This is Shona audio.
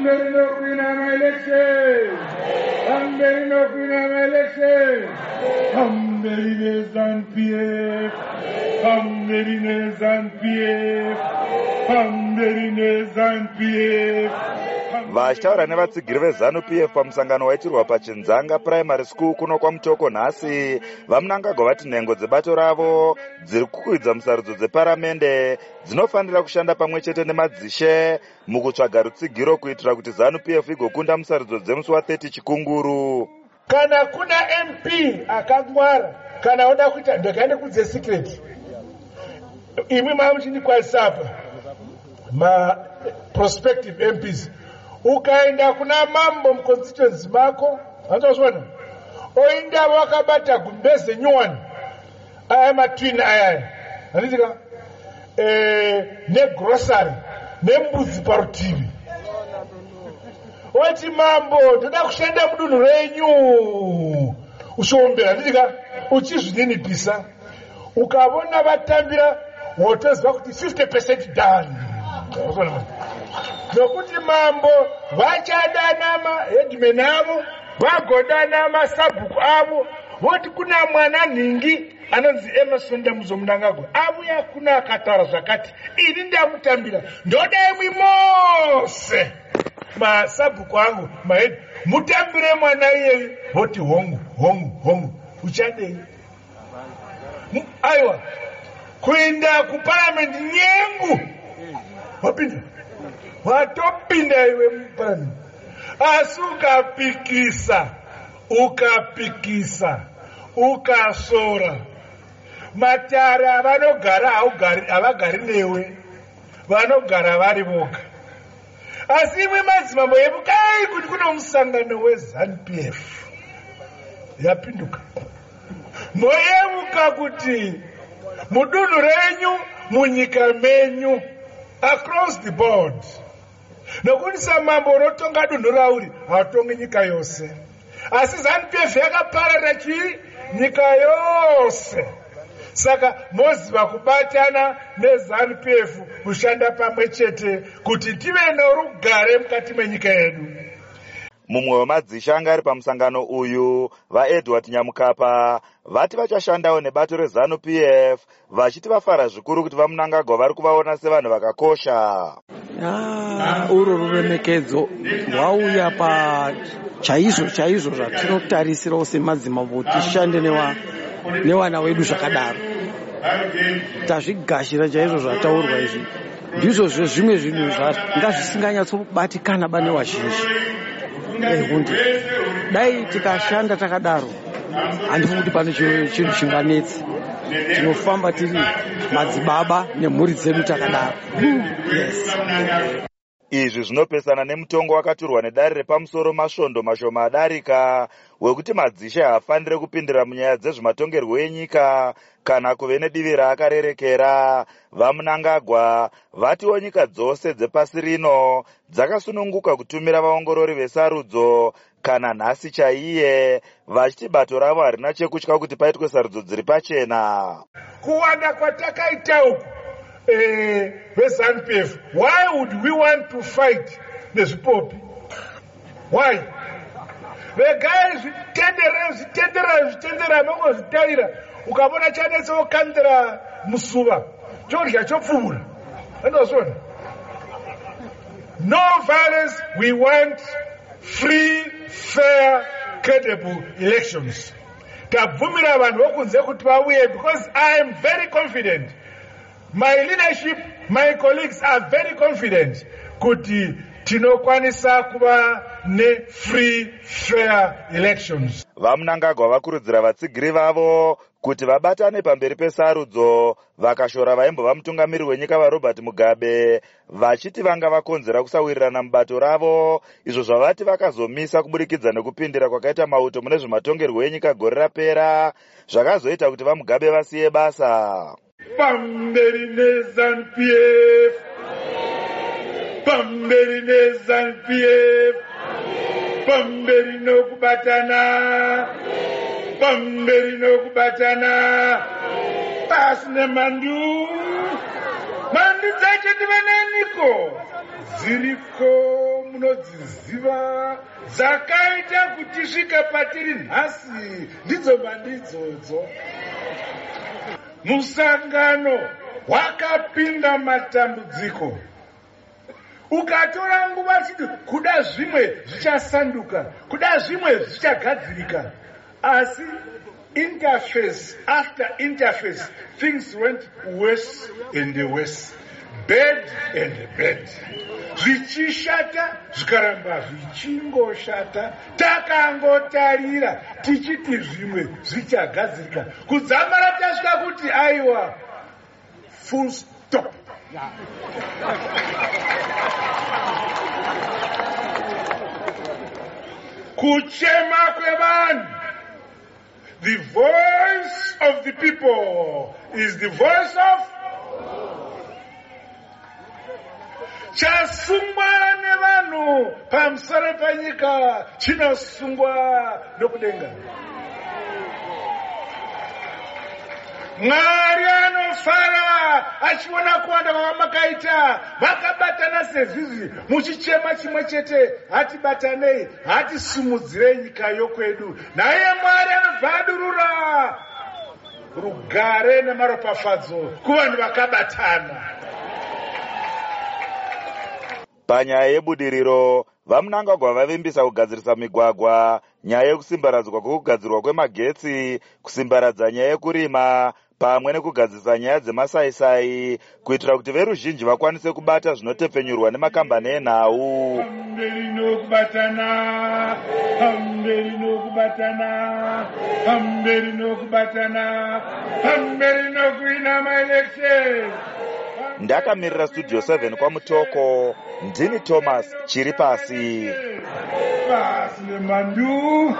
pamberi nokuwina maelection pamberi nokuwina maelection pamberi nezanup f pamberi vachitaura nevatsigiri vezanup f pamusangano waitirwa pachinzanga primary school kuno kwamutoko nhasi vamunangagwa vati nhengo dzebato ravo dziri kukwidza musarudzo dzeparamende dzinofanira kushanda pamwe chete nemadzishe mukutsvaga rutsigiro kuitira kuti zanup f igokunda musarudzo dzemusi wa30 chikunguru. Kana kuna mp akangwara kana oda kuita ndakaende kudze secret. Imwi mamuchindikwazisapa maprospective mps ukaenda kuna mambo muconstituency mako anzosona oinda vakabata gumbeze nyowani aya matwin ayaya anditika e, negrosary nembudzi parutivi. Oti mambo ndoda kushanda mudunhu renyu. Uchiombera nditika uchizvininipisa. Ukavona vatambira wotoziva kuti 50 percent done nokuti mambo vachadana mahedman avo vagodana masabhuku avo voti kuna mwana nhingi anonzi emerson damuzomunangagwa avuya kuna akataura zvakati ini ndamutambira ndoda imwi mose masabhuku angu mahedi mutambire mwana iyeyu voti hongu hongu hongu uchadei. Aiwa kuenda kuparamendi nyengu wapinda. Watopinda iwe muparamendi asi ukapikisa ukapikisa ukasora. Matare avanogara havagari newe. Vanogara vari voga. Asi imwe madzimambo yemukai kuti kune musangano wezanup f yapinduka. Moyemuka kuti mudunhu renyu munyika menyu across the board. Nokuti samambo unotonga dunhu rauri hautongi nyika yose. Asi zanup f yakapararira chii nyika yose. Saka moziva kubatana nezanup f kushanda pamwe chete kuti tive norugare mukati menyika yedu mumwe wemadzisha anga ari pamusangano uyu vaedward nyamukapa vati vachashandawo nebato rezanup f vachiti vafara zvikuru kuti vamunangagwa vari kuvaona sevanhu vakakosha. Uro ruremekedzo rwauya pachaizvo chaizvo zvatinotarisirawo semadzimambo tishande nevana vedu zvakadaro. Tazvigashira chaizvo zvataurwa izvi. Ndizvo zvezvimwe zvinhu zvanga zvisinganyatsobatikana bane wazhinji ehundi dai tikashanda takadaro. Handifi kuti pane chinhu chinganetsi tinofamba tiri madzibaba nemhuri dzedu takadaro. Yes izvi zvinopesana nemutongo wakaturwa nedare repamusoro masvondo mashoma adarika wekuti madzishe haafaniri kupindira munyaya dzezvematongerwo enyika kana kuve nedivi raakarerekera. Vamunangagwa vatiwo nyika dzose dzepasi rino dzakasununguka kutumira vaongorori vesarudzo kana nhasi chaiye vachiti bato ravo harina chekutya kuti paitwe sarudzo dziri pachena. Kuwanda kwatakaita uku vezanup f why would we want to fight nezvipopi why? Regai zvitenderero zvitenderero zvitenderero mangozvitaira ukavona chanetsokanzira musuva chodya chopfuura andozvona no violence we want free fair credible elections. Tabvumira vanhu vokunze kuti vauye because i am very confident my leadership my colleagues are very confident kuti tinokwanisa kuva nefree fair elections. Vamunangagwa vakurudzira vatsigiri vavo kuti vabatane pamberi pesarudzo vakashora vaimbova mutungamiri wenyika varobert mugabe vachiti vanga vakonzera kusawirirana mubato ravo izvo zvavati vakazomisa kuburikidza nekupindira kwakaita mauto mune zvematongerwo enyika gore rapera zvakazoita kuti vamugabe vasiye basa pamberi nezanup f pamberi nezanup f pamberi nokubatana pamberi nokubatana pasine mandu mandu dzacho ndivananiko dziriko munodziziva? Dzakaita kutisvika patiri nhasi. Ndidzo mhandi idzodzo musangano hwakapinda matambudziko. Ukatora nguva chiti kuda zvimwe zvichasanduka kuda zvimwe zvichagadzirika. Asi interface after interface things went worse and worse bed and bed. Zvichishata zvikaramba zvichingoshata takangotarira tichiti zvimwe zvichagadzirika. Kudzamara tasvika kuti aiwa full stop. Kuchema kwevanhu. The voice of the people is the voice of chasungwa nevanhu pamusoro penyika chinosungwa nokudenga mwari anofara achiona kuwanda kwavamakaita vakabatana sezvizvi muchichema chimwe chete. Hatibatanei hatisumudzirei nyika yokwedu. Naye mwari anobvadurura rugare nemaropafadzo kuvanhu vakabatana panyaya yebudiriro vamunangagwa vavimbisa kugadzirisa migwagwa nyaya yekusimbaradzwa kwekugadzirwa kwemagetsi kusimbaradza nyaya yekurima pamwe nekugadzirisa nyaya dzemasaisai kuitira kuti veruzhinji vakwanise kubata zvinotepfenyurwa nemakambani enhau. Hamberi nokubatana hamberi nokubatana hamberi nokubatana hamberi nokuina maelection ndakamirira studio 7 kwamutoko ndini thomas chiri pasi. Nemhandu